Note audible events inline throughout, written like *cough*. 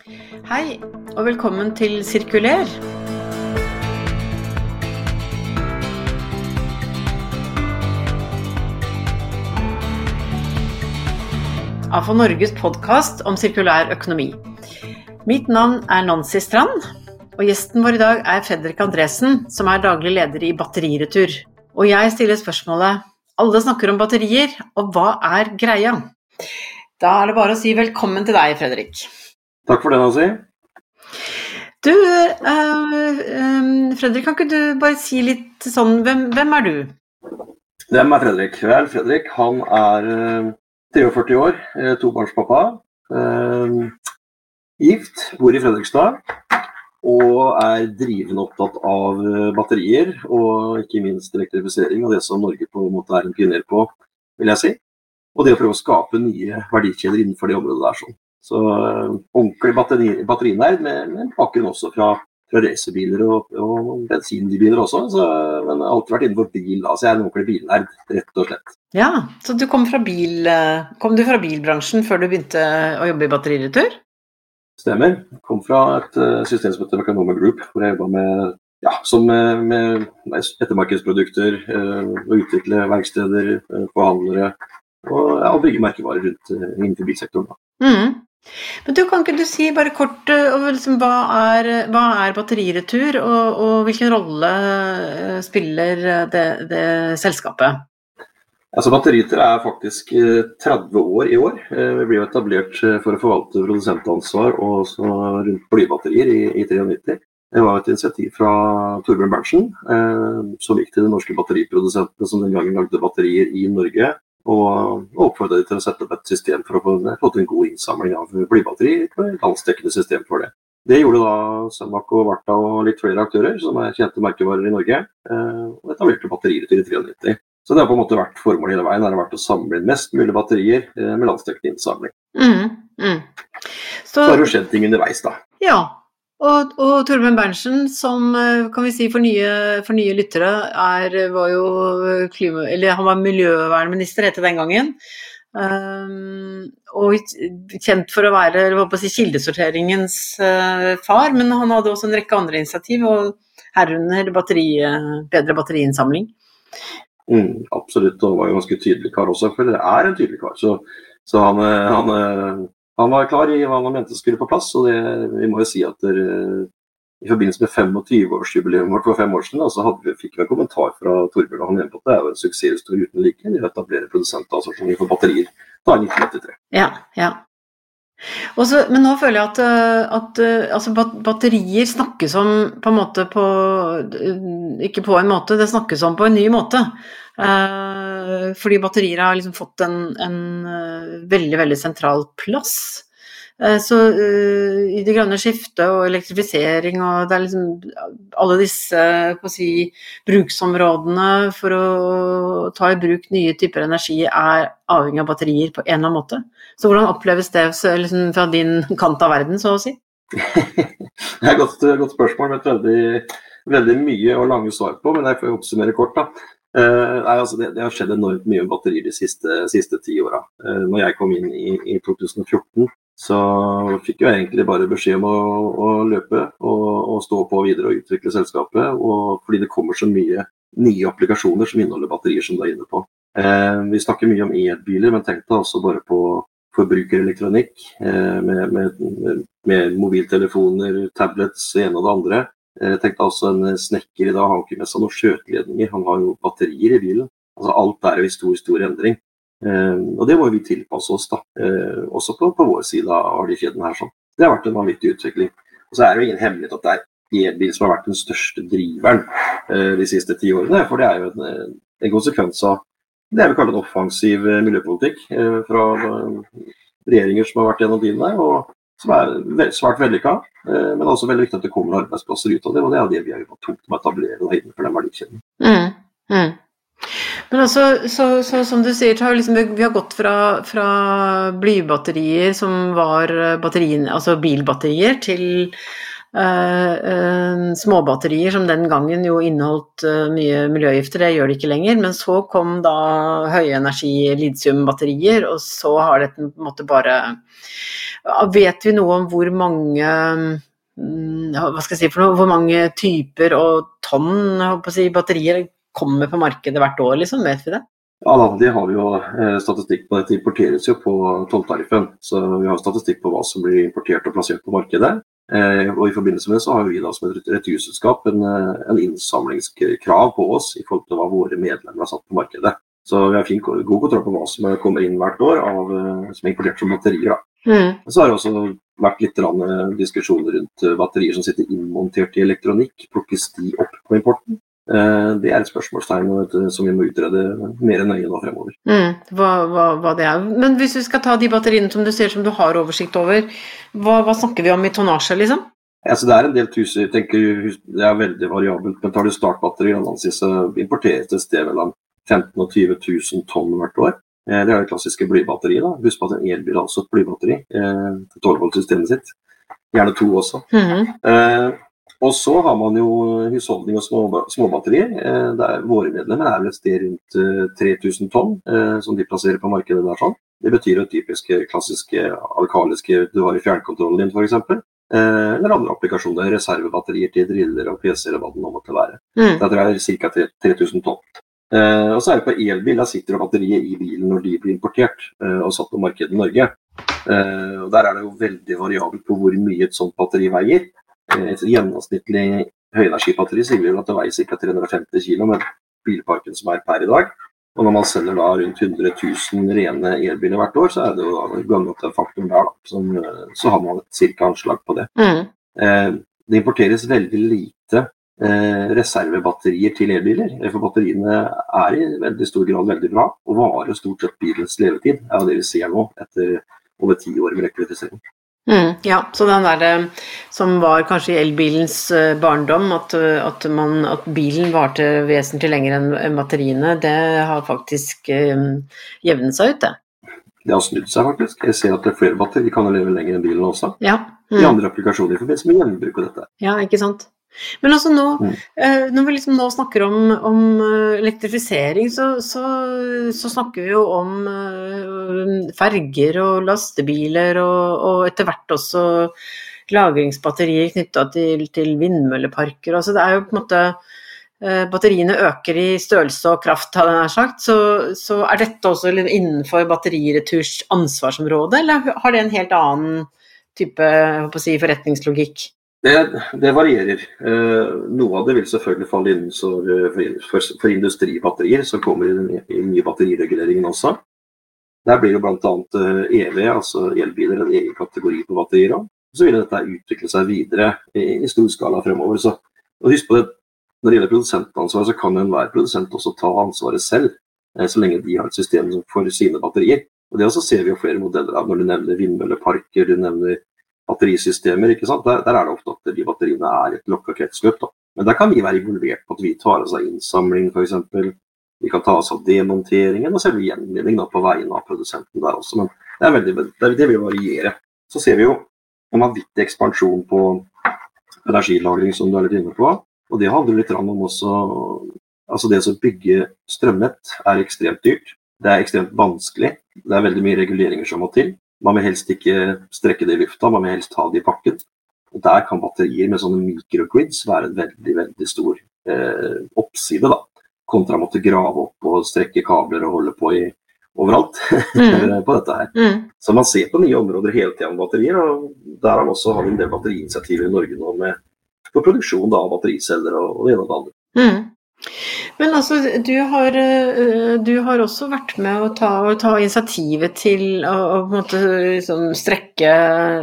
Hei, og velkommen til Sirkuler. AFO Norges podkast om sirkulær økonomi. Mitt navn er Nancy Strand, og gjesten vår i dag er Fredrik Andresen, som er daglig leder i Batteriretur. Og jeg stiller spørsmålet alle snakker om batterier, og hva er greia? Da er det bare å si velkommen til deg, Fredrik. Takk for det, Nancy. Du, uh, Fredrik, kan ikke du bare si litt sånn Hvem, hvem er du? Hvem er Fredrik? Vel, Fredrik han er uh, 43 år, uh, tobarnspappa. Gift, bor i Fredrikstad. Og er drivende opptatt av batterier, og ikke minst elektrifisering av det som Norge på en måte er en pioner på, vil jeg si. Og det å prøve å skape nye verdikjeder innenfor det området der. sånn. Så uh, ordentlig batteri, batterinerd med, med bakgrunn også fra, fra racerbiler og, og bensinbiler også. Så, men jeg har alltid vært innenfor bil, så jeg er en ordentlig bilnerd, rett og slett. Ja, Så du kom fra, bil, eh, kom du fra bilbransjen før du begynte å jobbe i batteriretur? Stemmer. Jeg kom fra et uh, system som heter Mecanoma Group, hvor jeg jobba med ja, med, med ettermarkedsprodukter, å utvikle verksteder, forhandlere og, ja, og bygge merkevarer rundt innenfor bilsektoren. Mm. Men du, Kan ikke du si bare kort eh, liksom, hva, er, hva er batteriretur, og, og, hvilken rolle eh, spiller det, det selskapet? Altså, Batteriretur er faktisk 30 eh, år i år. Vi ble etablert for å forvalte produsentansvar og rundt blybatterier i, i 93. Det var et initiativ fra Torbjørn Berntsen, eh, som gikk til de norske batteriprodusentene som den gangen lagde batterier i Norge, og oppfordre de til å sette opp et system for å få, få til en god innsamling av blybatteri. Et landsdekkende system for det. Det gjorde da Sømak og Varta og litt flere aktører, som er kjente merkevarer i Norge, eh, og etablerte batterier til 93. Så det har på en måte vært formålet hele veien, det har vært å samle inn mest mulig batterier eh, med landsdekkende innsamling. Mm, mm. Så, Så har det skjedd ting underveis, da. Ja, og, og Torbjørn Berntsen, som eh, kan vi si for nye, for nye lyttere, er, var jo klima, eller han var miljøvernminister, het det den gangen. Um, og kjent for å være å si, kildesorteringens uh, far, men han hadde også en rekke andre initiativ, og herunder batteri, bedre batteriinnsamling. Mm, absolutt, og var jo ganske tydelig kar også, for det er en tydelig kar. Så, så han, han, han var klar i hva han mente skulle på plass. og det, vi må jo si at der, I forbindelse med 25-årsjubileet vårt for fem år siden, så vi, fikk vi en kommentar fra Torbjørn og han mente at det er jo en suksesshistorie uten like De etablere produsentassosiasjoner for batterier da i 1993. Ja, ja. Også, men nå føler jeg at, at altså batterier snakkes om på en måte på Ikke på en måte, det snakkes om på en ny måte. Eh, fordi batterier har liksom fått en, en eh, veldig, veldig sentral plass. Eh, så i det grønne skiftet og elektrifisering og det er liksom alle disse si, bruksområdene for å ta i bruk nye typer energi er avhengig av batterier på en eller annen måte. Så hvordan oppleves det liksom, fra din kant av verden, så å si? *laughs* det er et godt, godt spørsmål med et veldig, veldig mye og lange svar på, men jeg får oppsummere kort. da. Uh, nei, altså det, det, har skjedd enormt mye med batterier de siste, ti åra. Uh, når jeg kom inn i, i 2014, så fikk jeg egentlig bare beskjed om å, å løpe og, og, stå på videre og utvikle selskapet. Og, fordi det kommer så mye nye applikasjoner som inneholder batterier, som du er inne på. Uh, vi snakker mye om elbiler, men tenk deg også bare på forbrukerelektronikk med, med, med, mobiltelefoner, tablets, det ene og det andre. Eh, jeg tenkte altså En snekker i dag har ikke med seg noen skjøteledninger, han har jo batterier i bilen. Altså Alt er jo i stor, stor endring. Eh, og det må vi tilpasse oss, da. Eh, også på, på vår side av de kjedene her. sånn. Det har vært en vanvittig utvikling. Og så er det jo ingen hemmelighet at det er elbil som har vært den største driveren de siste ti årene. For det er jo en, en konsekvens av det jeg vil kalle en offensiv miljøpolitikk fra regjeringer som har vært gjennom tiden der. Og som er svært vellykka. Eh, men også veldig viktig at det kommer arbeidsplasser ut av det. Og det er det vi har gjort tungt med å etablere da innenfor den verdikjeden. Mm, mm. Men altså, så, så, som du sier, har liksom, vi har gått fra, fra blybatterier som var batterien, altså bilbatterier, til småbatterier som den gangen jo inneholdt uh, mye miljøgifter, det gjør det ikke lenger. Men så kom da høyenergi litiumbatterier, og så har dette på en måte bare Vet vi noe om hvor mange um, hva skal jeg si for noe, hvor mange typer og tonn si, batterier kommer på markedet hvert år, liksom? Vet vi det? Ja, da, Det har vi jo eh, statistikk på. Dette importeres jo på tolltariffen. Så vi har statistikk på hva som blir importert og plassert på markedet. Eh, og I forbindelse med det så har vi da som et returselskap en, eh, en innsamlingskrav på oss i forhold til hva våre medlemmer har satt på markedet. Så vi har fin, god kontroll på hva som kommer inn hvert år av, som er importert som batterier. Mm. Så har det også vært litt diskusjoner rundt batterier som sitter innmontert i elektronikk. Plukkes de opp på importen? Eh, det er et spørsmålstegn som vi må utrede mer nøye nå fremover. Mm, hva, hva, hva, det er. Men hvis vi skal ta de batteriene som du ser som du har oversikt over, hva, hva snakker vi om i tonnasje, liksom? Altså, det er en del tusen, jeg tenker det er veldig variabelt. Men tar du startbatteri, så importeres det et sted mellom 15 og 20 000 tonn hvert år. Eh, det er det klassiske blybatteriet. da. Husk på at en elbil har også et blybatteri. 12-volt-systemet eh, sitt. Gjerne to også. Mm -hmm. Og så har man jo husholdning og små, småbatterier. Eh, der våre medlemmer er vel et sted rundt 3000 eh, tonn eh, som de plasserer på markedet der. sånn. Det betyr jo typiske klassiske alkaliske du har i fjernkontrollen din f.eks. Eller andre applikasjoner. Reservebatterier til driller og PC-er og hva det nå måtte være. Mm. Det er ca. 3000 tonn. Og så er det på elbil. Der sitter batteriet i bilen når de blir importert og satt på markedet i Norge. Og Der er det jo veldig variabelt på hvor mye et sånt batteri veier. Et gjennomsnittlig høyenergibatteri sier vi at det veier ca. 350 kg med bilparken som er per i dag. Og når man selger da rundt 100 000 rene elbiler hvert år, så er det jo ganger en faktum der, da. Som, så har man et cirka anslag på det. Mm. Eh, det importeres veldig lite eh, reservebatterier til elbiler. For batteriene er i veldig stor grad veldig bra, og varer stort sett bilens levetid. er er det vi ser nå, etter over ti år med elektrifisering. Mm, ja, så den der eh, som var kanskje i elbilens eh, barndom, at, eh, at, man, at bilen varte vesentlig lenger enn batteriene, det har faktisk um, jevnet seg ut, det. Det har snudd seg, faktisk. Jeg ser at det er flere batterier kan leve lenger enn bilen også. Ja. Mm. I andre applikasjoner i forbindelse med gjenbruk og dette. Ja, ikke sant. Men altså nå, mm. Eh, når vi liksom nå snakker om, om eh, elektrifisering, så, så, så, snakker vi jo om uh, ferger og lastebiler og, og etter hvert også lagringsbatterier knytta til, til, vindmølleparker. Altså det er jo på en måte Batteriene øker i størrelse og kraft, hadde jeg sagt. Så, så er dette også innenfor batterireturs ansvarsområde, eller har det en helt annen type si, forretningslogikk? Det, det varierer. Eh, noe av det vil selvfølgelig falle innenfor for, for, for industribatterier, som kommer i den nye batterireguleringen også. Der blir jo bl.a. EV, eh, e altså elbiler, en egen kategori på batterier. Så vil dette utvikle seg videre i, i stor skala fremover. Så, husk på det, Når det gjelder produsentansvar, så kan enhver produsent også ta ansvaret selv, eh, så lenge de har et system for sine batterier. Og Det også ser vi jo flere modeller av når du nevner vindmølleparker, du nevner batterisystemer. ikke sant? Der, der, er det ofte at de batteriene er et lokka kretsløp. da. Men der kan vi være involvert på at vi tar oss av innsamling f.eks. Vi kan ta oss av demonteringen og selve gjenvinning da, på vegne av produsenten der også. Men det, er veldig, det, det vil variere. Så ser vi jo en vanvittig ekspansjon på energilagring, som du er litt inne på. Og det handler litt om også Altså det å bygge strømnett er ekstremt dyrt. Det er ekstremt vanskelig. Det er veldig mye reguleringer som må til. Man vil helst ikke strekke det i lufta, man vil helst ha det i pakken. Og Der kan batterier med sånne microgrids være en veldig veldig stor eh, oppside, da. Kontra å måtte grave opp og strekke kabler og holde på i overalt *laughs* mm. på dette her. Mm. Så man ser på nye områder hele tida med batterier, og derav også har vi en del batteriinitiativer i Norge nå med på produksjon da, av battericeller og, og det ene og det andre. Mm. Men altså, du har, eh, du har også vært med å ta, å ta initiativet til å, å måte liksom strekke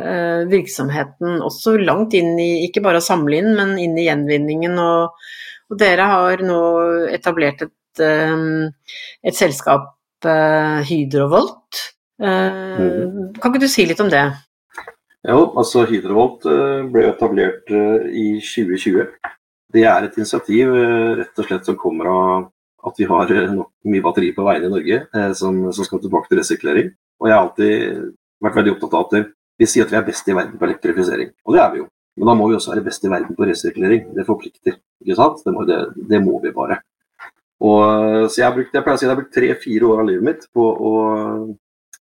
uh, virksomheten også langt inn i ikke bare å samle inn, men inn i gjenvinningen. Og, og dere har nå etablert et, um, et selskap, Hydrovolt. Mm. Kan ikke du si litt om det? Jo, altså Hydrovolt ble etablert i 2020. Det er et initiativ eh, rett og slett som kommer av at vi har eh, nok mye batteri på veiene i Norge eh, som, som, skal tilbake til resirkulering. Og jeg har alltid vært veldig opptatt av at vi sier at vi er best i verden på elektrifisering, og det er vi jo. Men da må vi også være best i verden på resirkulering. Det forplikter. ikke sant? Det må, det, det må vi bare. Og, så jeg, brukt, jeg pleier å si jeg har brukt tre-fire år av livet mitt på å,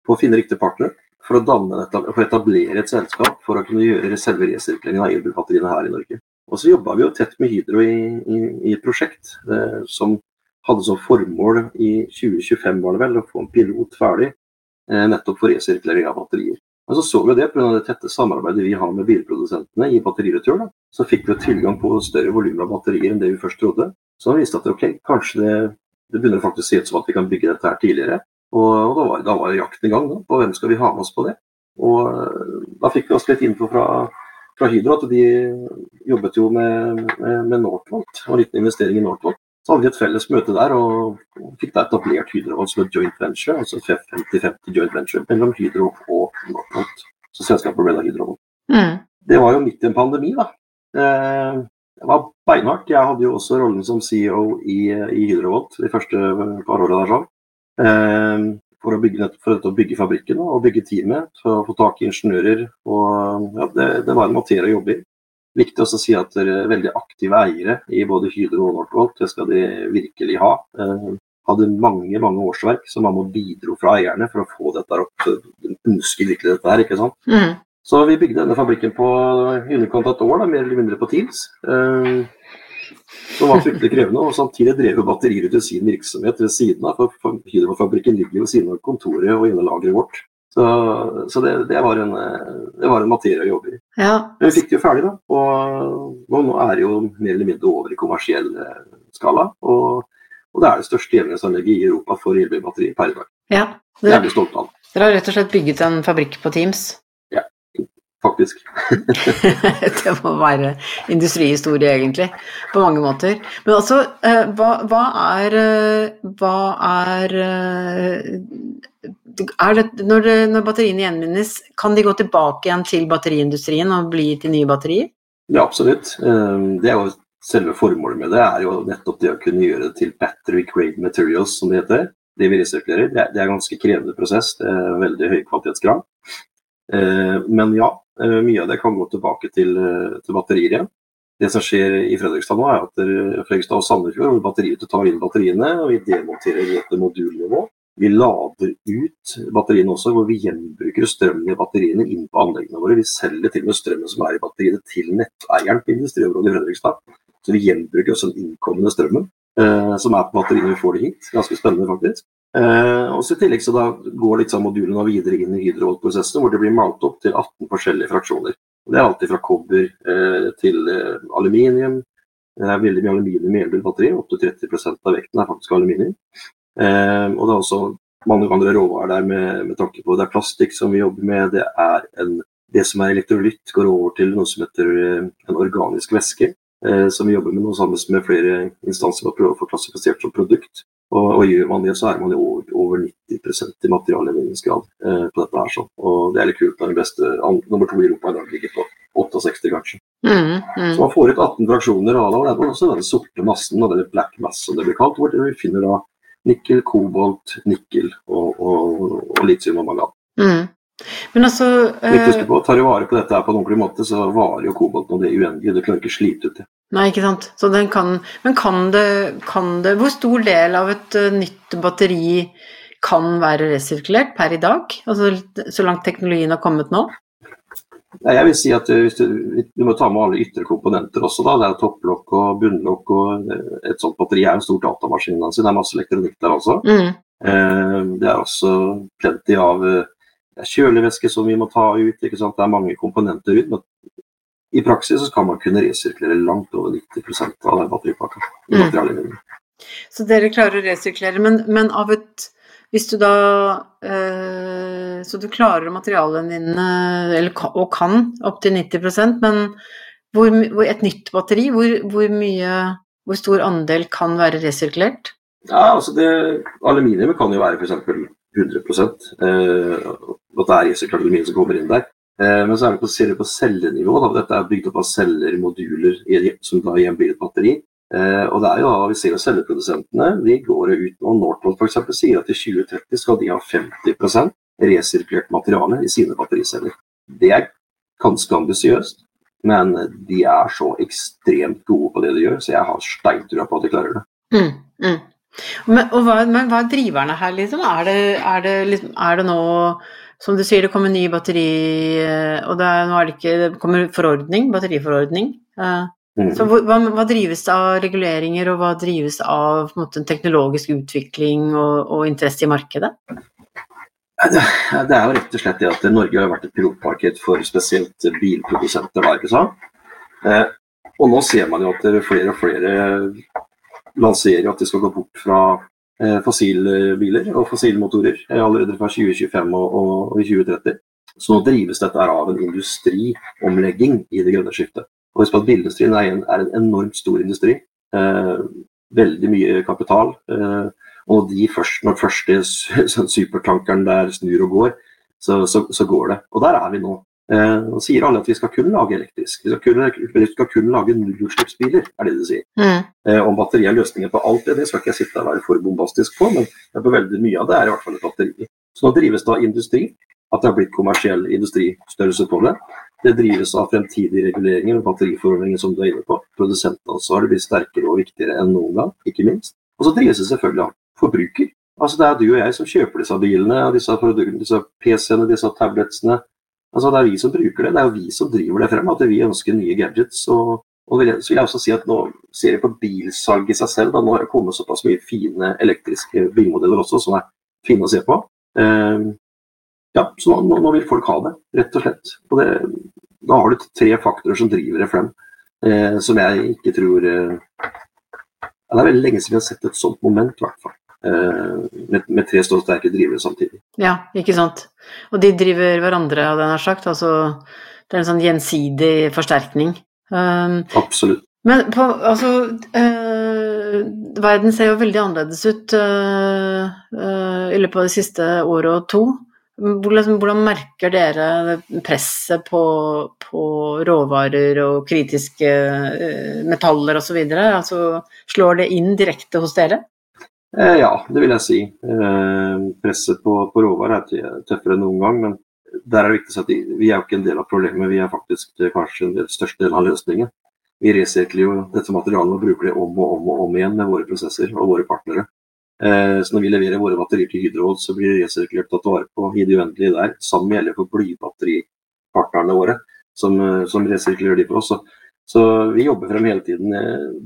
på å finne riktig partner for å, danne, for å etablere et selskap for å kunne gjøre selve resirkuleringen av elbilbatteriene her i Norge. Og så jobba vi jo tett med Hydro i, i, i et prosjekt eh, som hadde som formål i 2025 var det vel, å få en pilot ferdig eh, nettopp for resirkulering av batterier. Men så så vi det pga. det tette samarbeidet vi har med bilprodusentene i batteriretur. Så fikk vi tilgang på større volum av batterier enn det vi først trodde. Så viste at ok, kanskje det, det begynner faktisk å se ut som at vi kan bygge dette her tidligere. Og, og da, var, da var jakten i gang da, på hvem skal vi ha med oss på det. Og eh, da fikk vi oss litt info fra, fra Hydro at de jobbet jo med, med, med Northvolt, og en liten investering i Northvolt. Så hadde vi et felles møte der og fikk da etablert Hydro som et joint venture, altså 50-50 joint venture mellom Hydro og Northvolt. Så selskapet ble da Hydro. Mm. Det var jo midt i en pandemi, da. Eh, det var beinhardt. Jeg hadde jo også rollen som CEO i, i Hydrovolt de første par åra der. sånn. For, å bygge, for å bygge fabrikken og bygge teamet, for å få tak i ingeniører. Og, ja, det, det, var en materie å jobbe i. Viktig også å si at dere er veldig aktive eiere i både Hydro og Northvolt. Det skal de virkelig ha. Eh, hadde mange mange årsverk som man må bidro fra eierne for å få dette opp. De ønsker virkelig dette her, ikke sant. Mm. Så vi bygde denne fabrikken på i underkant av et år, da, mer eller mindre på Teams. Eh, som var fryktelig krevende. Og samtidig drev batterier til sin virksomhet ved siden av. For Hydrofabrikken ligger ved siden av kontoret og innelageret vårt. Så, så det, det, var en, det, var en, materie å jobbe i. Ja. Men vi fikk det jo ferdig, da. Og nå, er det jo mer eller mindre over i kommersiell eh, skala. Og, og det er det største gjenvinningsanlegget i Europa for elbilbatterier per i dag. Ja, det er vi stolte av. Dere har rett og slett bygget en fabrikk på Teams? Faktisk. *laughs* det må være industrihistorie, egentlig, på mange måter. Men altså, eh, hva, hva er eh, Hva er eh, er det, når, det, når, batteriene gjenvinnes, kan de gå tilbake igjen til batteriindustrien og bli til nye batterier? Ja, absolutt. Det er jo selve formålet med det er jo nettopp det å kunne gjøre det til battery grade materials, som det heter. Det vi resirkulerer. Det er, det er en ganske krevende prosess. Det er veldig høy kvalitetskrav. Men ja, Eh, mye av det kan gå tilbake til, eh, til batterier igjen. Det som skjer i Fredrikstad nå, er at Fredrikstad og Sandefjord batteriet tar inn batteriene, og vi demonterer etter modulnivå. Vi lader ut batteriene også, hvor vi gjenbruker strømmen i batteriene inn på anleggene våre. Vi selger til og med strømmen som er i batteriene til netteieren på industriområdet i Fredrikstad. Så vi gjenbruker også den innkommende strømmen eh, som er på batteriene. Vi får det hit. Ganske spennende, faktisk. Eh, og så I tillegg så da går liksom modulene videre inn i hydrovolt-prosessen, hvor det blir malt opp til 18 forskjellige fraksjoner. Det er alltid fra kobber eh, til eh, aluminium. Det er veldig mye aluminium i elbilbatteri. Opptil 30% av vekten er faktisk aluminium. Eh, og det er også mange andre råvarer der med, med tanke på Det er plastikk som vi jobber med. Det er en, det som er elektrolytt, går over til noe som heter eh, en organisk væske. Eh, som vi jobber med nå sammen med flere instanser for å å få klassifisert som produkt. Og, og, gjør man det, så er man jo over, over 90% i materialleveringsgrad eh, på dette. her. Så. Og det er litt kult. Den beste, nummer to i Europa i dag ligger på 68, kanskje. Mm, mm. Så man får ut 18 fraksjoner av det. Og det er også den sorte massen, og det er black mass som det blir kalt, hvor vi finner da nikkel, kobolt, nikkel og, og, og litium og mangan. Mm. Men altså hvis på, Tar du vare på dette her på en ordentlig måte, så varer jo kobolten og det uendelig. Det klarer ikke slite ut det. Nei, ikke sant. Så den kan, men kan det, kan det Hvor stor del av et uh, nytt batteri kan være resirkulert per i dag? Altså så langt teknologien har kommet nå? Ja, jeg vil si at uh, du, du, må ta med alle ytre komponenter også. da, Det er topplokk og bunnlokk. og Et sånt batteri er en stor datamaskin. Altså. Det er masse elektronikk der også. Mm. det er også plenty av det er kjølevæske som vi må ta ut. ikke sant? Det er mange komponenter ut. Men i praksis så kan man kunne resirkulere langt over 90% av den batteripakka. Mm. Så dere klarer å resirkulere, men, men av et hvis du da øh, Så du klarer materialene dine, eller, og kan, opptil 90% men hvor, hvor, et nytt batteri, hvor, hvor, mye Hvor stor andel kan være resirkulert? Ja, altså det, Aluminium kan jo være f.eks. 100 eh, at det er aluminium som kommer inn der. Eh, men så er det på, ser vi på cellenivå. Da. Dette er bygd opp av celler, moduler, som da igjen blir et batteri. Eh, og det er jo da, Vi ser jo celleprodusentene de går ut nå. Northvolt f.eks. sier at i 2030 skal de ha 50% resirkulert materiale i sine battericeller. Det er ganske ambisiøst. Men de er så ekstremt gode på det de gjør, så jeg har steintrua på at de klarer det. Mm, mm. Men, hva, men, hva, er driverne her, liksom? Er det, er, det, liksom, er det, nå Som du sier, det kommer ny batteri, eh, og det er, det ikke Det kommer forordning, batteriforordning. Uh, mm. Så hva, hva, drives av reguleringer, og hva drives av en, måte, en teknologisk utvikling og, og, interesse i markedet? Det, det er jo rett og slett det at Norge har vært et pilotmarked for spesielt bilprodusenter, da, ikke sant? Uh, og nå ser man jo at flere og flere lanserer at de skal gå bort fra eh, fossilbiler og fossilmotorer eh, allerede fra 2025 og, og, og 2030. Så nå drives dette av en industriomlegging i det grønne skiftet. Og husk at Bilindustrien er en, er en enormt stor industri. Eh, veldig mye kapital. Eh, og de først, når første supertankeren der snur og går, så, så, så, går det. Og der er vi nå. Eh, nå sier alle at vi skal kun lage elektrisk. Vi skal kun, vi skal kun lage nullutslippsbiler, er det de sier. Mm. Eh, om batteri er løsningen på alt det, det skal ikke jeg sitte og være for bombastisk på, men på veldig mye av det er i hvert fall et batteri. Så nå drives det av industri, at det har blitt kommersiell industristørrelse på det. Det drives av fremtidige reguleringer og batteriforordninger som du er inne på. Produsentansvaret blir sterkere og viktigere enn noen gang, ikke minst. Og så drives det selvfølgelig av forbruker. Altså Det er du og jeg som kjøper disse bilene, disse, disse PC-ene, disse tabletsene, Altså Det er vi som bruker det, det er jo vi som driver det frem. At vi ønsker nye gadgets. og, og vil, så vil jeg også si at Nå ser jeg på bilsalg i seg selv. da Nå har det kommet såpass mye fine elektriske bilmodeller også som er fine å se på. Uh, ja, så nå, nå, vil folk ha det, rett og slett. Og det, da har du tre faktorer som driver det frem, uh, som jeg ikke tror uh, Det er veldig lenge siden vi har sett et sånt moment, i hvert fall. Eh, med, med, tre stålsterke drivere samtidig. Ja, ikke sant. Og de driver hverandre, hadde jeg nær sagt. Altså, det er en sånn gjensidig forsterkning. Um, Absolutt. Men på, altså øh, Verden ser jo veldig annerledes ut øh, øh, i løpet av de siste året og to. Hvordan, hvordan, merker dere presset på, på råvarer og kritiske metaller osv.? Altså, slår det inn direkte hos dere? Eh, ja, det vil jeg si. Eh, presset på, på råvarer er tøffere enn noen gang. Men der er det viktig å si at vi er jo ikke en del av problemet, vi er faktisk eh, kanskje en del, største del av løsningen. Vi resirkler jo dette materialet og bruker det om og om og om igjen med våre prosesser og våre partnere. Så når vi leverer våre batterier til Hydro, så blir det resirkulert tatt vare på i det uendelige der. Sammen gjelder for blybatteripartnerne våre, som, som resirkulerer de for oss. Så, så, vi jobber frem hele tiden.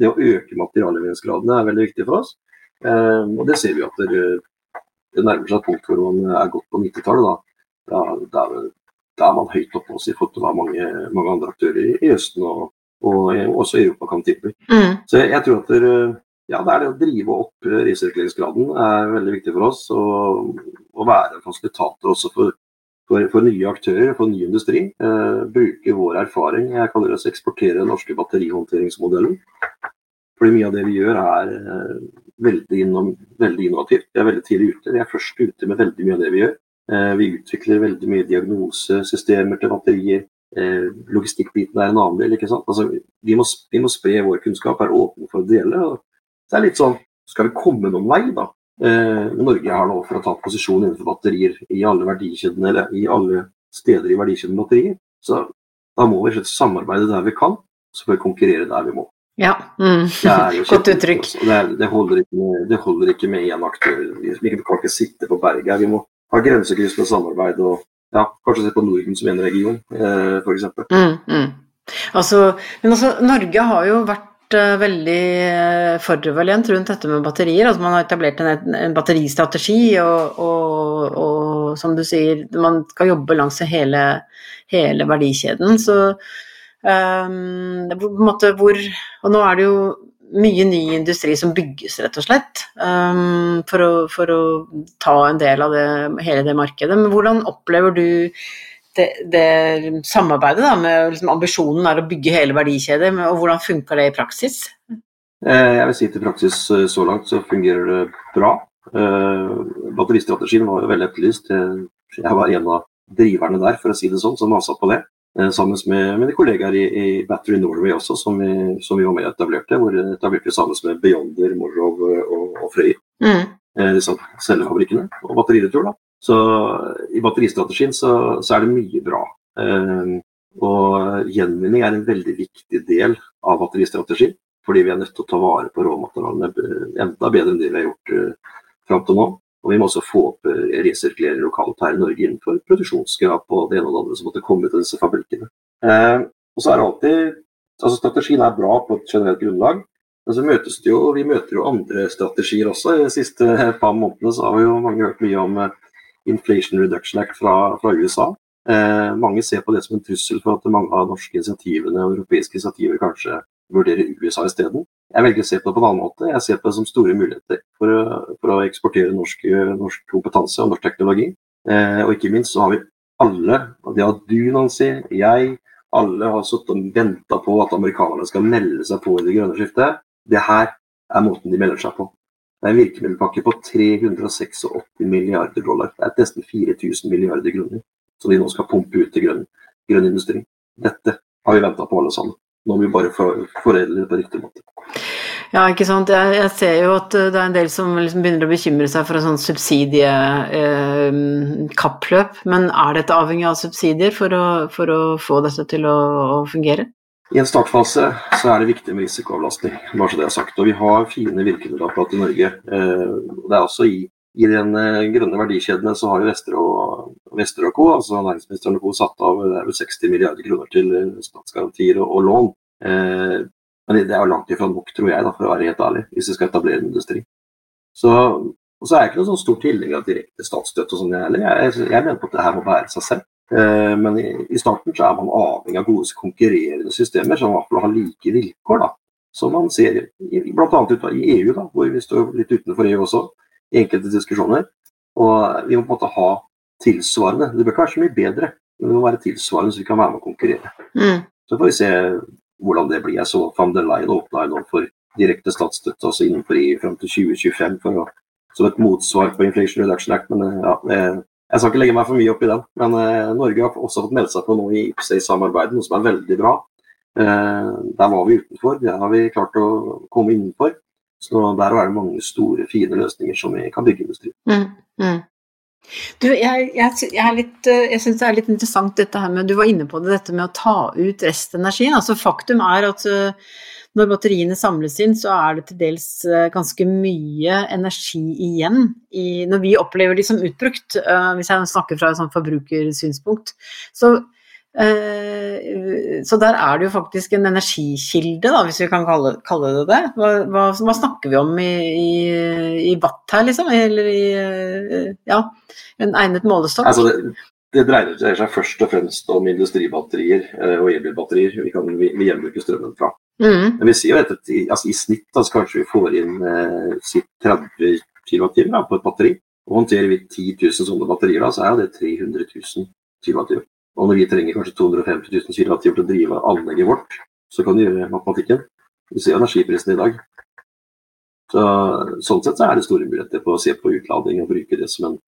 Det å øke materialleveringsgradene er veldig viktig for oss. Eh, og det ser vi at det, det nærmer seg et punkt hvor man er godt på 90-tallet. Da, da, da, er man høyt oppe også i forhold til hva mange, mange andre aktører i Østen og, og også i Europa kan tilby. Mm. Så jeg, jeg, tror at det, ja, det er det å drive opp resirkuleringsgraden er veldig viktig for oss. Og, og være en fasilitator også for, for, for, nye aktører, for ny industri. Eh, bruke vår erfaring. Jeg kaller det å eksportere den norske batterihåndteringsmodellen. Fordi mye av det vi gjør er eh, veldig, innom, veldig innovativt. Vi er veldig tidlig ute. Vi er først ute med veldig mye av det vi gjør. Eh, vi utvikler veldig mye diagnosesystemer til batterier. Eh, logistikkbiten er en annen del. ikke sant? Altså, vi, må, vi må spre vår kunnskap, være åpne for å dele. Det er litt sånn Skal vi komme noen vei, da? Norge har nå for å ta posisjon innenfor batterier i alle verdikjedene, eller i alle steder i verdikjeden batterier. Så da må vi samarbeide der vi kan, så får vi konkurrere der vi må. Ja, mm. *laughs* godt uttrykk. Det, det, holder med, det, holder ikke med én aktør. Vi kan ikke sitte på berget. Vi må ha grensekryssende samarbeid og ja, kanskje se på Norden som en region, eh, f.eks. Mm, mm. Altså, men altså, Norge har jo vært uh, veldig uh, foroverlent rundt dette med batterier. Altså, man har etablert en, en batteristrategi, og, og, og, som du sier, man skal jobbe langs hele, hele verdikjeden. Så Um, hvor, og nå er det jo mye ny industri som bygges, rett og slett, um, for, å, for, å, ta en del av det, hele det markedet. Men hvordan opplever du det, det samarbeidet da, med liksom, ambisjonen er å bygge hele verdikjeder, og hvordan funker det i praksis? Eh, jeg vil si til praksis eh, så langt så fungerer det bra. Eh, batteristrategien var jo veldig etterlyst. Jeg var en av driverne der, for å si det sånn, som masa på det. Eh, sammen med mine kollegaer i, i, Battery Norway også, som vi, som vi var med og etablerte. Hvor vi etablerte sammen med Beyonder, Morrow og, og Frøy. Mm. Eh, cellefabrikkene og batteriretur. da. Så i batteristrategien så, så, er det mye bra. Eh, Og gjenvinning er en veldig viktig del av batteristrategien. Fordi vi er nødt til å ta vare på råmaterialene enda bedre enn det vi har gjort eh, fram til nå. Og vi må også få opp uh, resirkulere lokalt her i Norge innenfor produksjonsgrad på det ene og det andre som måtte komme ut av disse fabrikkene. Eh, og så er det alltid altså Strategien er bra på et generelt grunnlag, men så møtes det jo, vi møter jo andre strategier også. I de siste par månedene så har vi jo mange hørt mye om Inflation Reduction Act fra, fra USA. Eh, mange ser på det som en trussel for at mange av norske initiativene og europeiske initiativer kanskje vurderer USA isteden. Jeg velger å se på det på en annen måte. Jeg ser på det som store muligheter for å, for å eksportere norsk, norsk, kompetanse og norsk teknologi. Eh, og ikke minst så har vi alle, det har du Nancy, jeg, alle har sittet og venta på at amerikanerne skal melde seg på i det grønne skiftet. Det her er måten de melder seg på. Det er en virkemiddelpakke på 386 milliarder dollar. Det er nesten 4000 milliarder kroner som de nå skal pumpe ut til grønn, grønn industri. Dette har vi venta på alle sammen. Nå må vi bare foredle det på riktig måte. Ja, ikke sant. Jeg, jeg, ser jo at det er en del som liksom begynner å bekymre seg for en sånn subsidiekappløp. Eh, Men er dette avhengig av subsidier for å, for å få dette til å, å, fungere? I en startfase så er det viktig med risikoavlastning, bare så det er sagt. Og vi har fine virkemiddelapparat i Norge. Eh, det er også i i den eh, grønne verdikjedene så har jo Vester og Co, altså næringsministeren og co, satt av det er vel 60 milliarder kroner til eh, statsgarantier og, og lån. Eh, men det er jo langt ifra nok, tror jeg, da, for å være helt ærlig, hvis vi skal etablere en industri. Så, og så er jeg ikke noen sånn stor tilhenger av direkte statsstøtte og sånn heller. Jeg, jeg, mener på at det her må bære seg selv. Eh, men i, i, starten så er man avhengig av gode konkurrerende systemer som i har like vilkår. da, Som man ser bl.a. i EU, da, hvor vi står litt utenfor EU også i enkelte diskusjoner. Og vi må på en måte ha tilsvarende. Det bør ikke være så mye bedre, men det må være tilsvarende så vi kan være med å konkurrere. Mm. Så får vi se hvordan det blir. Jeg så van der Leyen åpna nå for direkte statsstøtte også innenfor EU fram til 2025 for å, som et motsvar på Inflation Reduction Act. Men ja, jeg skal ikke legge meg for mye opp i den. Men eh, Norge har også fått melde seg på noe i IPCI-samarbeidet, noe som er veldig bra. Eh, der var vi utenfor, det har vi klart å komme innenfor. Så der er det mange store, fine løsninger som vi kan bygge industri. Mm, mm. Du, jeg, jeg, jeg, eh, jeg syns det er litt interessant dette her med Du var inne på det, dette med å ta ut restenergien. Altså faktum er at uh, når batteriene samles inn, så er det til dels uh, ganske mye energi igjen i, når vi opplever de som utbrukt. Hvis jeg snakker fra et sånt forbrukersynspunkt. Så Eh, så der er det jo faktisk en energikilde, da, hvis vi kan kalle, kalle det det. Hva, hva, hva, snakker vi om i, i, i watt her, liksom? Eller i eh, ja, en egnet målestokk? Altså det, det, dreier seg først og fremst om industribatterier eh, og elbilbatterier vi kan vi, strømmen fra. Mm. Men vi sier jo at altså, i snitt altså, kanskje vi får inn eh, 30 kWt på et batteri. Og håndterer vi 10 000 sånne batterier, da, så er det 300 000 kWt. Og når vi trenger kanskje 250 000 kWh til å drive anlegget vårt, så kan du gjøre matematikken. Du ser energiprisen i dag. Så, sånn sett så er det store muligheter på å se på utlading og bruke det som en,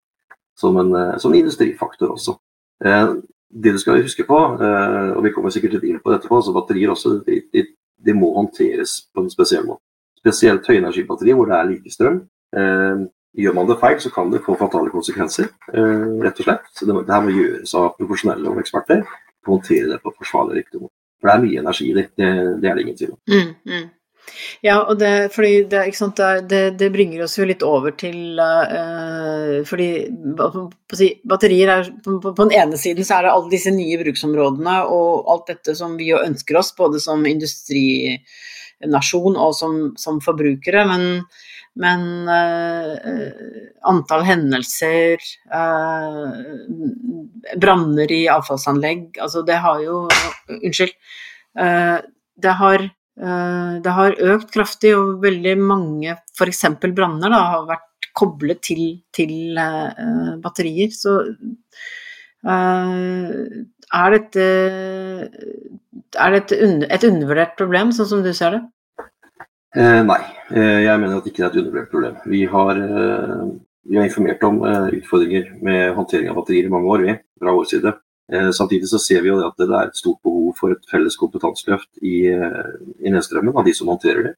som en, eh, som en industrifaktor også. Eh, det du skal huske på, eh, og vi kommer sikkert litt inn på dette, på, så batterier også, de, de, de, må håndteres på en spesiell måte. Spesielt høyenergibatterier hvor det er lite strøm. Eh, Gjør man det feil, så kan det få fatale konsekvenser, eh, rett og slett. Så det, det her må gjøres av profesjonelle og eksperter. Håndtere det på forsvarlig riktig måte. For det er mye energi i det. Det, det er det ingen tvil om. Mm, mm. Ja, og det, fordi det, sant, det, det, bringer oss jo litt over til uh, Fordi batterier er på, på, den ene siden så er det alle disse nye bruksområdene og alt dette som vi jo ønsker oss, både som industrinasjon og som, som forbrukere. Men men uh, antall hendelser, uh, branner i avfallsanlegg Altså, det har jo Unnskyld. Uh, det, har, det har økt kraftig, og veldig mange f.eks. branner da, har vært koblet til, til batterier. Så er dette, er dette et undervurdert problem, sånn som du ser det? Eh, nei, eh, jeg mener at ikke det er et undervurdert problem. Vi har, eh, vi har, informert om eh, utfordringer med håndtering av batterier i mange år, vi, fra vår side. Eh, samtidig så ser vi jo at det er et stort behov for et felles kompetanseløft i, eh, i nedstrømmen av de som håndterer det.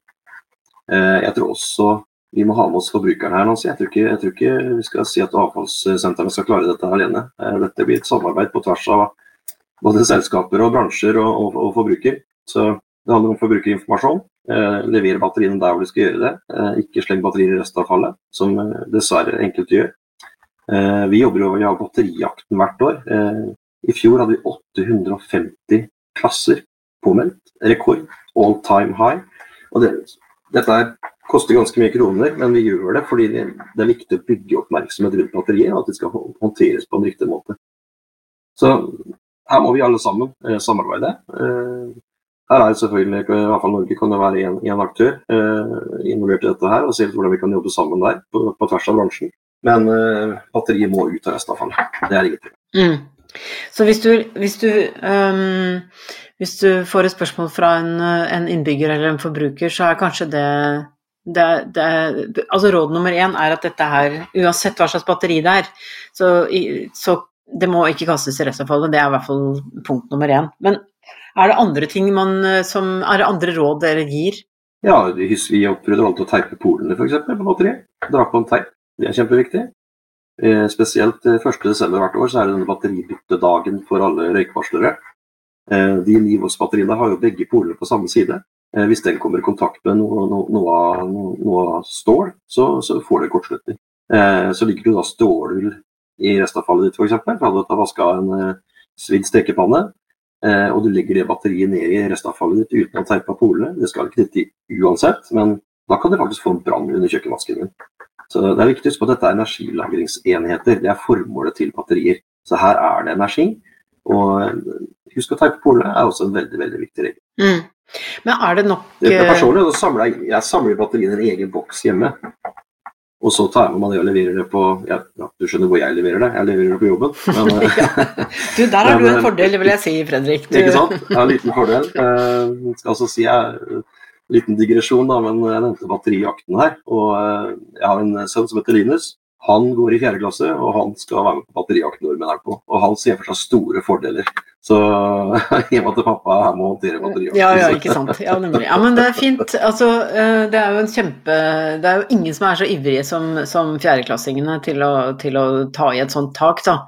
jeg tror også vi må ha med oss forbrukerne her. Jeg tror, ikke, jeg tror ikke vi skal si at avfallssentrene skal klare dette alene. dette blir et samarbeid på tvers av både selskaper og bransjer og, og, og forbruker. Så det handler om forbrukerinformasjon. Eh, levere batteriene der hvor du skal gjøre det. Eh, ikke sleng batterier i restavfallet, som eh, dessverre enkelte gjør. Vi jobber jo har batterijakten hvert år. I fjor hadde vi 850 klasser påmeldt. Rekord. All time high. Det, dette er, koster ganske mye kroner, men vi gjør det fordi det, er viktig å bygge oppmerksomhet rundt batteriet, og at det skal håndteres på en riktig måte. Så her må vi alle sammen samarbeide. Her er selvfølgelig, i hvert fall Norge kan jo være en, aktør eh, involvert i dette her, og se hvordan vi kan jobbe sammen der på, på tvers av bransjen. Men eh, batteriet må ut av restavfallet. Det er ingenting. Mm. Så hvis du, hvis du um hvis du får et spørsmål fra en, en innbygger eller en forbruker, så er kanskje det, det, det altså Råd nummer én er at dette her, uansett hva slags batteri det er, så, så det må ikke kastes i restavfallet. Det er i hvert fall punkt nummer én. Men er det andre ting man som Er det andre råd dere gir? Ja, vi prøvde alltid å teipe polene f.eks. på batteriet. Dra på en teip. Det er kjempeviktig. Eh, spesielt 1.12. hvert år så er det denne batteribyttedagen for alle røykvarslere. Eh, de nivåsbatteriene har jo begge polene på samme side. Eh, hvis den kommer i kontakt med noe, noe, noe, av, noe stål, så, så, får det kortslutning. Eh, så ligger det da stålull i restavfallet ditt f.eks. Hadde du vaska en svidd stekepanne, og du legger det batteriet ned i restavfallet ditt uten å teipe polene. Det skal ikke dette uansett, men da kan du faktisk få en brann under kjøkkenvasken din. Så det er viktig å huske på at dette er energilagringsenheter. Det er formålet til batterier. Så her er det energi. Og Husk å teipe polene er også en veldig veldig viktig regel. Mm. Men er det nok det Personlig så samler jeg, jeg samler batteriene i en egen boks hjemme. Og så tar jeg med meg det og leverer det på ja, Du skjønner hvor jeg leverer det? Jeg leverer det på jobben. *laughs* Men, ja. Du, der har *laughs* du en fordel, vil jeg si, Fredrik. Du... Ikke sant? Jeg har en liten fordel. Jeg skal altså si jeg liten digresjon, da, men jeg nevnte batterijakten her. Og eh, jeg har en sønn som heter Linus. Han går i fjerde klasse, og han skal være med på batterijakt nordmenn er på. Og han ser for seg store fordeler. Så *laughs* hjemme til pappa her må håndtere batterijakt. Ja, ja, ikke sant. Ja. Ja, men det er fint. Altså, eh, det er jo en kjempe Det er jo ingen som er så ivrige som, som fjerdeklassingene til å, til å ta i et sånt tak, da.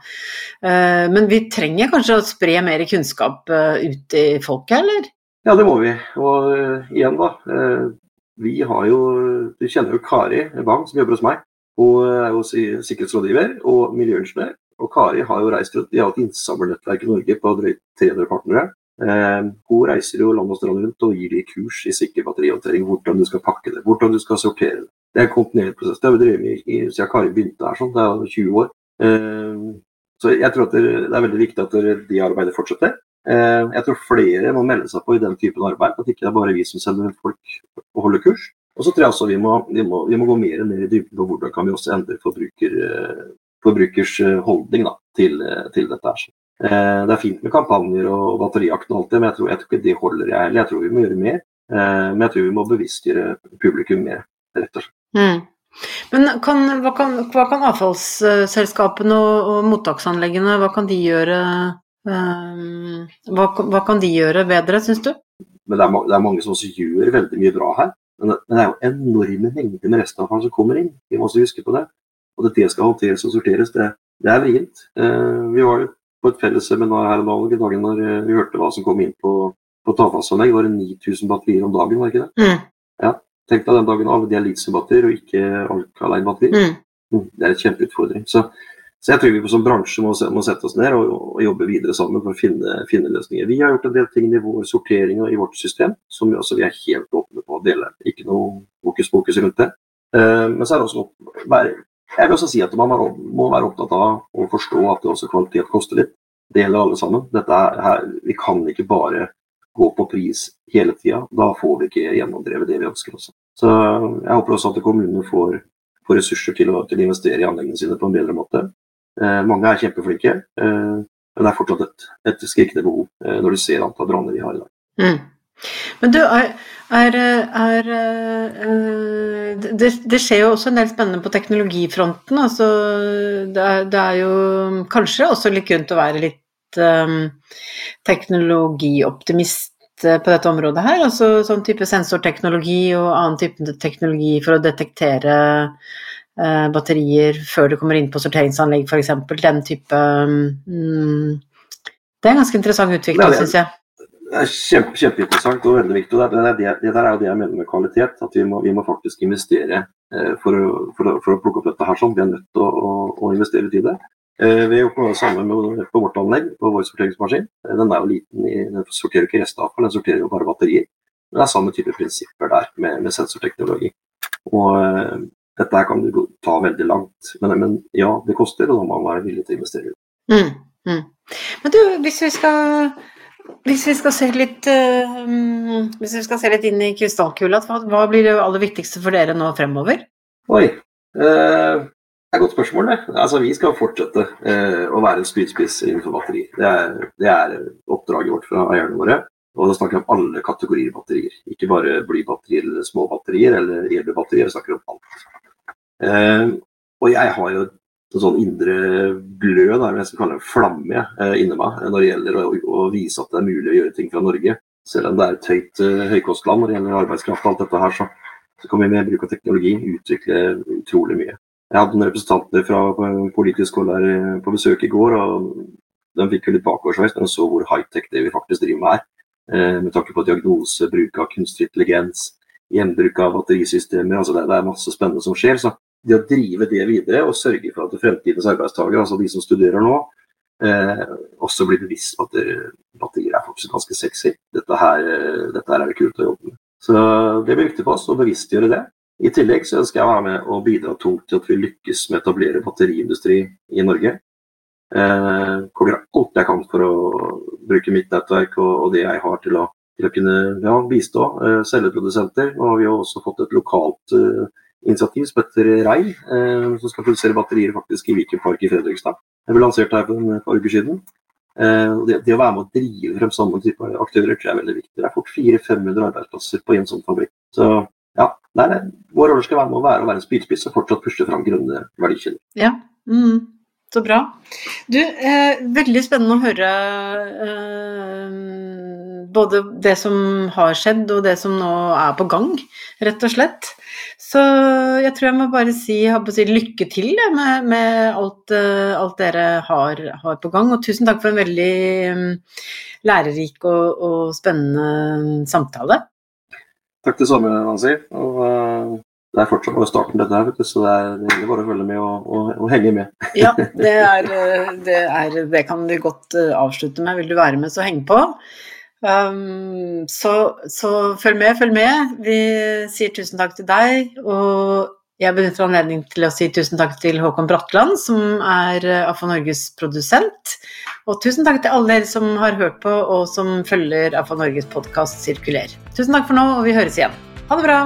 Eh, men vi trenger kanskje å spre mer kunnskap eh, ut i folket, eller? Ja, det må vi. Og igjen, da. Vi har jo Du kjenner jo Kari Bang, som jobber hos meg. Hun er jo sikkerhetsrådgiver og miljøingeniør. Og Kari har jo reist rundt. De har et innsamlernettverk i Norge på drøyt 300 partnere. Eh, hun reiser jo land og strand rundt og gir de kurs i sikker batterihåndtering. Hvordan du skal pakke det, hvordan du skal sortere det. Det er en kontinuerlig prosess. Det har vi drevet med siden Kari begynte her, sånn. det er 20 år. Eh, så jeg tror at det er veldig viktig at de arbeidet fortsetter. Eh, jeg tror flere må melde seg på i den typen arbeid, at ikke det er bare vi som sender folk og holder kurs. Og så tror jeg også vi må, vi må, vi må gå mer ned i dybden på hvordan kan vi også endre forbruker, eh, forbrukers eh, holdning da, til, eh, til, dette. her. Det er fint med kampanjer og batterijakten og alt det, men jeg tror, jeg tror ikke det holder jeg heller. Jeg tror vi må gjøre mer. Men jeg tror vi må bevisstgjøre publikum mer, rett og slett. Mm. Men kan, hva, kan, hva, kan, avfallsselskapene og, og, mottaksanleggene hva kan de gjøre hva, hva, kan de gjøre bedre, syns du? Men det er, det er, mange som også gjør veldig mye bra her. Men det er jo enorme mengder med restavfall som kommer inn. Vi må også huske på det. Og at det skal håndteres og sorteres, det, det er vrient. Eh, vi var jo på et fellesseminar her om dagen når eh, vi hørte hva som kom inn på, på tavfallsanlegg. Var det 9000 batterier om dagen, var det ikke det? Mm. Ja. Tenk deg den dagen av. De er litiumbatterier og ikke alkaline-batterier. Mm. mm. Det er en kjempeutfordring. Så så jeg tror vi som bransje må, må sette oss ned og, og, jobbe videre sammen for å finne, finne, løsninger. Vi har gjort en del ting i vår sortering og i vårt system som vi, altså, vi er helt åpne å dele. Ikke noe hokus pokus rundt det. Uh, men så er det også bare, jeg vil også si at man må være opptatt av å forstå at det også kvalitet koster litt. Det gjelder alle sammen. Her, vi kan ikke bare gå på pris hele tida. Da får vi ikke gjennomdrevet det vi ønsker også. Så jeg håper også at kommunene får, får ressurser til å, til å investere i anleggene sine på en bedre måte. Eh, mange er kjempeflinke, eh, men det er fortsatt et, et skrikende behov eh, når du ser antall branner vi har i dag. Mm. Men du, er, er, er, er det, det, skjer jo også en del spennende på teknologifronten. Altså, det, det er jo kanskje også litt grunn til å være litt um, teknologioptimist på dette området her. Altså sånn type sensorteknologi og annen type teknologi for å detektere uh, batterier før du kommer inn på sorteringsanlegg f.eks. Den type um, Det er en ganske interessant utvikling, syns jeg. Det er kjempe, kjempeinteressant og veldig viktig. og det, det, det, der er jo det jeg mener med kvalitet. At vi må, vi må faktisk investere eh, for, å, for, å, for, å, plukke opp dette her sånn. Vi er nødt til å, å, å investere i det. Eh, vi har gjort noe samme med, på vårt anlegg, på vår sorteringsmaskin. Eh, den er jo liten, i, den sorterer ikke restavfall, den sorterer jo bare batterier. Det er samme type prinsipper der med, med sensorteknologi. Og uh, dette kan du ta veldig langt. Men, men, ja, det koster, og da må man være villig til å investere. Mm, mm. Men du, hvis vi skal hvis vi skal se litt, uh, hvis vi skal se litt inn i krystallkula, hva, blir det aller viktigste for dere nå fremover? Oi, uh, det er et godt spørsmål. Det. Altså, vi skal fortsette uh, å være en spydspiss innenfor batteri. Det er, det er, oppdraget vårt fra eierne våre. Og da snakker vi om alle kategorier batterier. Ikke bare blybatterier eller små batterier eller elbilbatterier. Vi snakker om alt. og jeg har jo en sånn indre glød, jeg skal kalle det flamme, eh, inni meg når det gjelder å, å, vise at det er mulig å gjøre ting fra Norge. Selv om det er et høyt uh, høykostland når det gjelder arbeidskraft og alt dette her, så, så kan vi med bruk av teknologi utvikle utrolig mye. Jeg hadde noen representanter fra politisk hold her eh, på besøk i går, og de fikk jo litt bakoversveis når de så hvor high-tech det vi faktisk driver med. Eh, med tanke på diagnose, bruk av kunstig intelligens, gjenbruk av batterisystemer. altså det, det, er masse spennende som skjer. så det å drive det videre og sørge for at fremtidens arbeidstakere, altså de som studerer nå, eh, også blir bevisst på at batterier er faktisk ganske sexy. Dette her, eh, dette her er det kult å jobbe med. Så det blir viktig for oss å bevisstgjøre det. I tillegg så ønsker jeg å være med og bidra tungt til at vi lykkes med å etablere batteriindustri i Norge. Eh, kommer alt jeg kan for å bruke mitt nettverk og, og det jeg har til å, til å kunne ja, bistå eh, celleprodusenter. Og vi har også fått et lokalt eh, initiativ som heter Rein, eh, som skal produsere batterier faktisk i Viken Park i Fredrikstad. Det ble lansert her for et par uker siden. Eh, det, det, å være med å drive frem sånne type aktører tror jeg er veldig viktig. Det er fort 400-500 arbeidsplasser på en sånn fabrikk. Så ja, nei, nei, vår rolle skal være med å være, å være en spydspiss og fortsatt pushe fram grønne verdikjeder. Ja, mm. Så bra. Du, eh, veldig spennende å høre eh, både det som har skjedd og det som nå er på gang, rett og slett. Så jeg tror jeg må bare si, si lykke til med, med alt, eh, alt, dere har, har, på gang. Og tusen takk for en veldig um, lærerik og, og, spennende samtale. Takk det samme, Nancy. Og, uh, det er fortsatt bare starten, dette her, så det er, det bare å følge med og, og, og henge med. *laughs* ja, det, er, eh, det, er, det, kan vi godt avslutte med. Vil du være med, så heng på. Um, så, så, følg med, følg med. Vi sier tusen takk til deg. Og jeg benytter anledningen til å si tusen takk til Håkon Bratland, som er AFA Norges produsent. Og tusen takk til alle dere som har hørt på og som følger AFA Norges podkast Sirkuler. Tusen takk for nå, og vi høres igjen. Ha det bra!